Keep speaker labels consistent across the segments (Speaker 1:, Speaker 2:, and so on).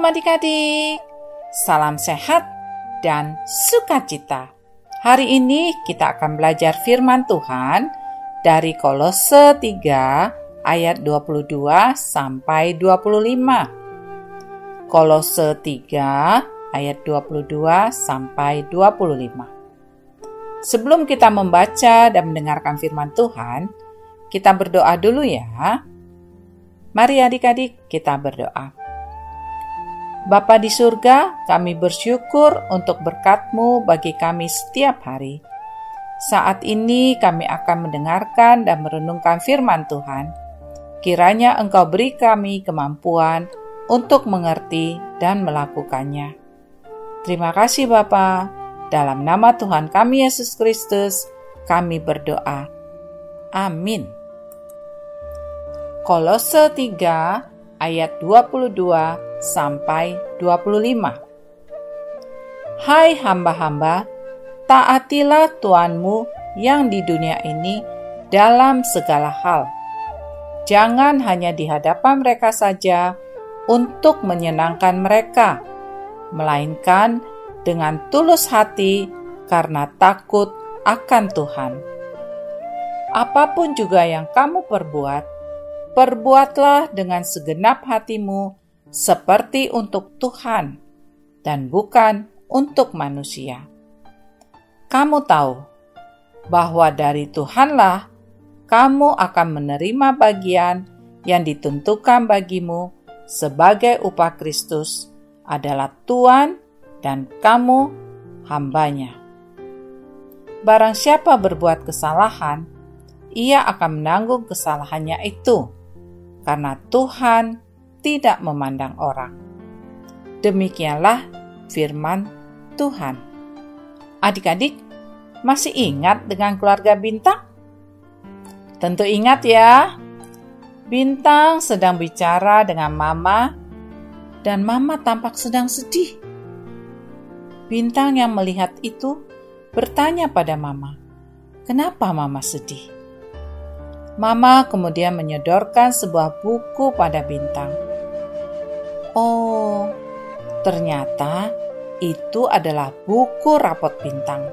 Speaker 1: Shalom adik-adik. Salam sehat dan sukacita. Hari ini kita akan belajar firman Tuhan dari Kolose 3 ayat 22 sampai 25. Kolose 3 ayat 22 sampai 25. Sebelum kita membaca dan mendengarkan firman Tuhan, kita berdoa dulu ya. Mari adik-adik kita berdoa. Bapa di surga, kami bersyukur untuk berkat-Mu bagi kami setiap hari. Saat ini kami akan mendengarkan dan merenungkan firman Tuhan. Kiranya Engkau beri kami kemampuan untuk mengerti dan melakukannya. Terima kasih Bapa. Dalam nama Tuhan kami Yesus Kristus, kami berdoa. Amin. Kolose 3 ayat 22 sampai 25. Hai hamba-hamba, taatilah Tuhanmu yang di dunia ini dalam segala hal. Jangan hanya di hadapan mereka saja untuk menyenangkan mereka, melainkan dengan tulus hati karena takut akan Tuhan. Apa pun juga yang kamu perbuat, perbuatlah dengan segenap hatimu seperti untuk Tuhan dan bukan untuk manusia. Kamu tahu bahwa dari Tuhanlah kamu akan menerima bagian yang ditentukan bagimu sebagai upah Kristus adalah Tuhan dan kamu hambanya. Barang siapa berbuat kesalahan, ia akan menanggung kesalahannya itu, karena Tuhan tidak memandang orang. Demikianlah firman Tuhan. Adik-adik, masih ingat dengan keluarga Bintang? Tentu ingat ya. Bintang sedang bicara dengan Mama dan Mama tampak sedang sedih. Bintang yang melihat itu bertanya pada Mama, "Kenapa Mama sedih?" Mama kemudian menyodorkan sebuah buku pada Bintang. Oh, ternyata itu adalah buku rapot bintang.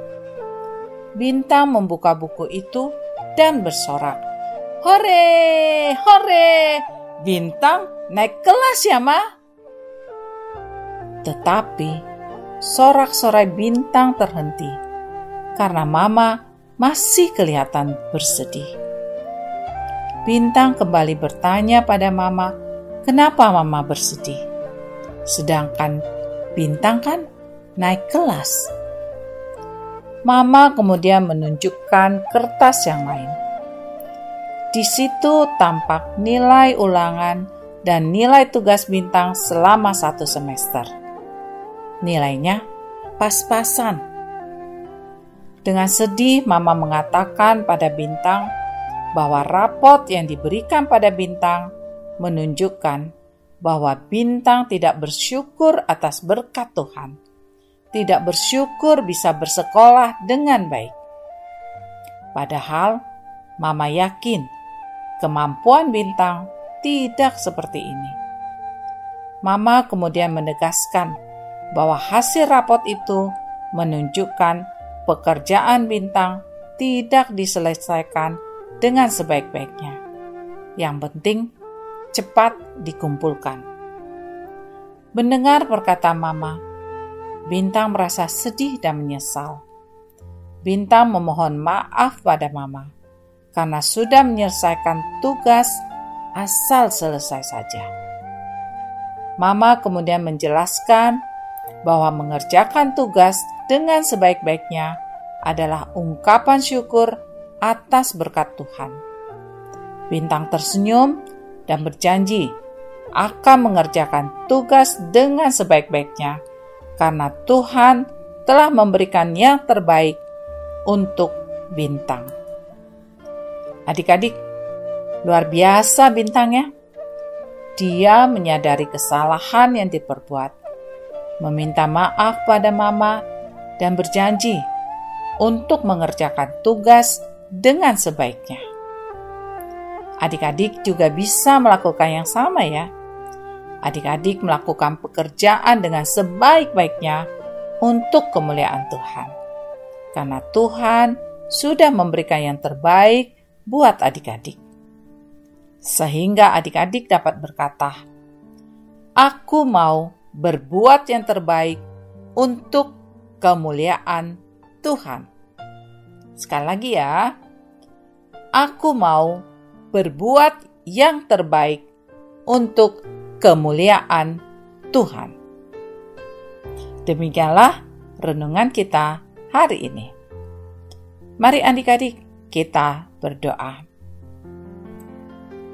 Speaker 1: Bintang membuka buku itu dan bersorak. Hore, hore, bintang naik kelas ya ma. Tetapi sorak-sorai bintang terhenti karena mama masih kelihatan bersedih. Bintang kembali bertanya pada mama, kenapa mama bersedih? Sedangkan bintang kan naik kelas. Mama kemudian menunjukkan kertas yang lain. Di situ tampak nilai ulangan dan nilai tugas bintang selama satu semester. Nilainya pas-pasan. Dengan sedih, Mama mengatakan pada bintang bahwa rapot yang diberikan pada bintang menunjukkan bahwa bintang tidak bersyukur atas berkat Tuhan, tidak bersyukur bisa bersekolah dengan baik. Padahal, Mama yakin kemampuan bintang tidak seperti ini. Mama kemudian menegaskan bahwa hasil rapot itu menunjukkan pekerjaan bintang tidak diselesaikan dengan sebaik-baiknya. Yang penting, cepat dikumpulkan. Mendengar perkataan Mama, Bintang merasa sedih dan menyesal. Bintang memohon maaf pada Mama karena sudah menyelesaikan tugas asal selesai saja. Mama kemudian menjelaskan bahwa mengerjakan tugas dengan sebaik-baiknya adalah ungkapan syukur atas berkat Tuhan. Bintang tersenyum dan berjanji akan mengerjakan tugas dengan sebaik-baiknya karena Tuhan telah memberikan yang terbaik untuk bintang. Adik-adik, luar biasa bintangnya. Dia menyadari kesalahan yang diperbuat, meminta maaf pada mama, dan berjanji untuk mengerjakan tugas dengan sebaiknya. Adik-adik juga bisa melakukan yang sama ya. adik-adik melakukan pekerjaan dengan sebaik-baiknya untuk kemuliaan Tuhan. Karena Tuhan sudah memberikan yang terbaik buat adik-adik. Sehingga adik-adik dapat berkata, Aku mau berbuat yang terbaik untuk kemuliaan Tuhan. Sekali lagi ya, aku mau berbuat yang terbaik untuk kemuliaan Tuhan. Demikianlah renungan kita hari ini. Mari adik-adik kita berdoa.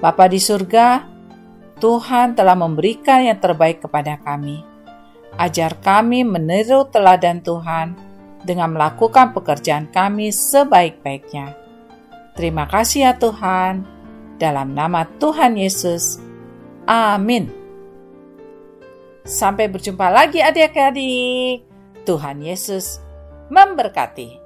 Speaker 1: Bapa di surga, Tuhan telah memberikan yang terbaik kepada kami. Ajar kami meniru teladan Tuhan dengan melakukan pekerjaan kami sebaik-baiknya. Terima kasih ya Tuhan. Dalam nama Tuhan Yesus. Amin. Sampai berjumpa lagi adik-adik. Tuhan Yesus memberkati.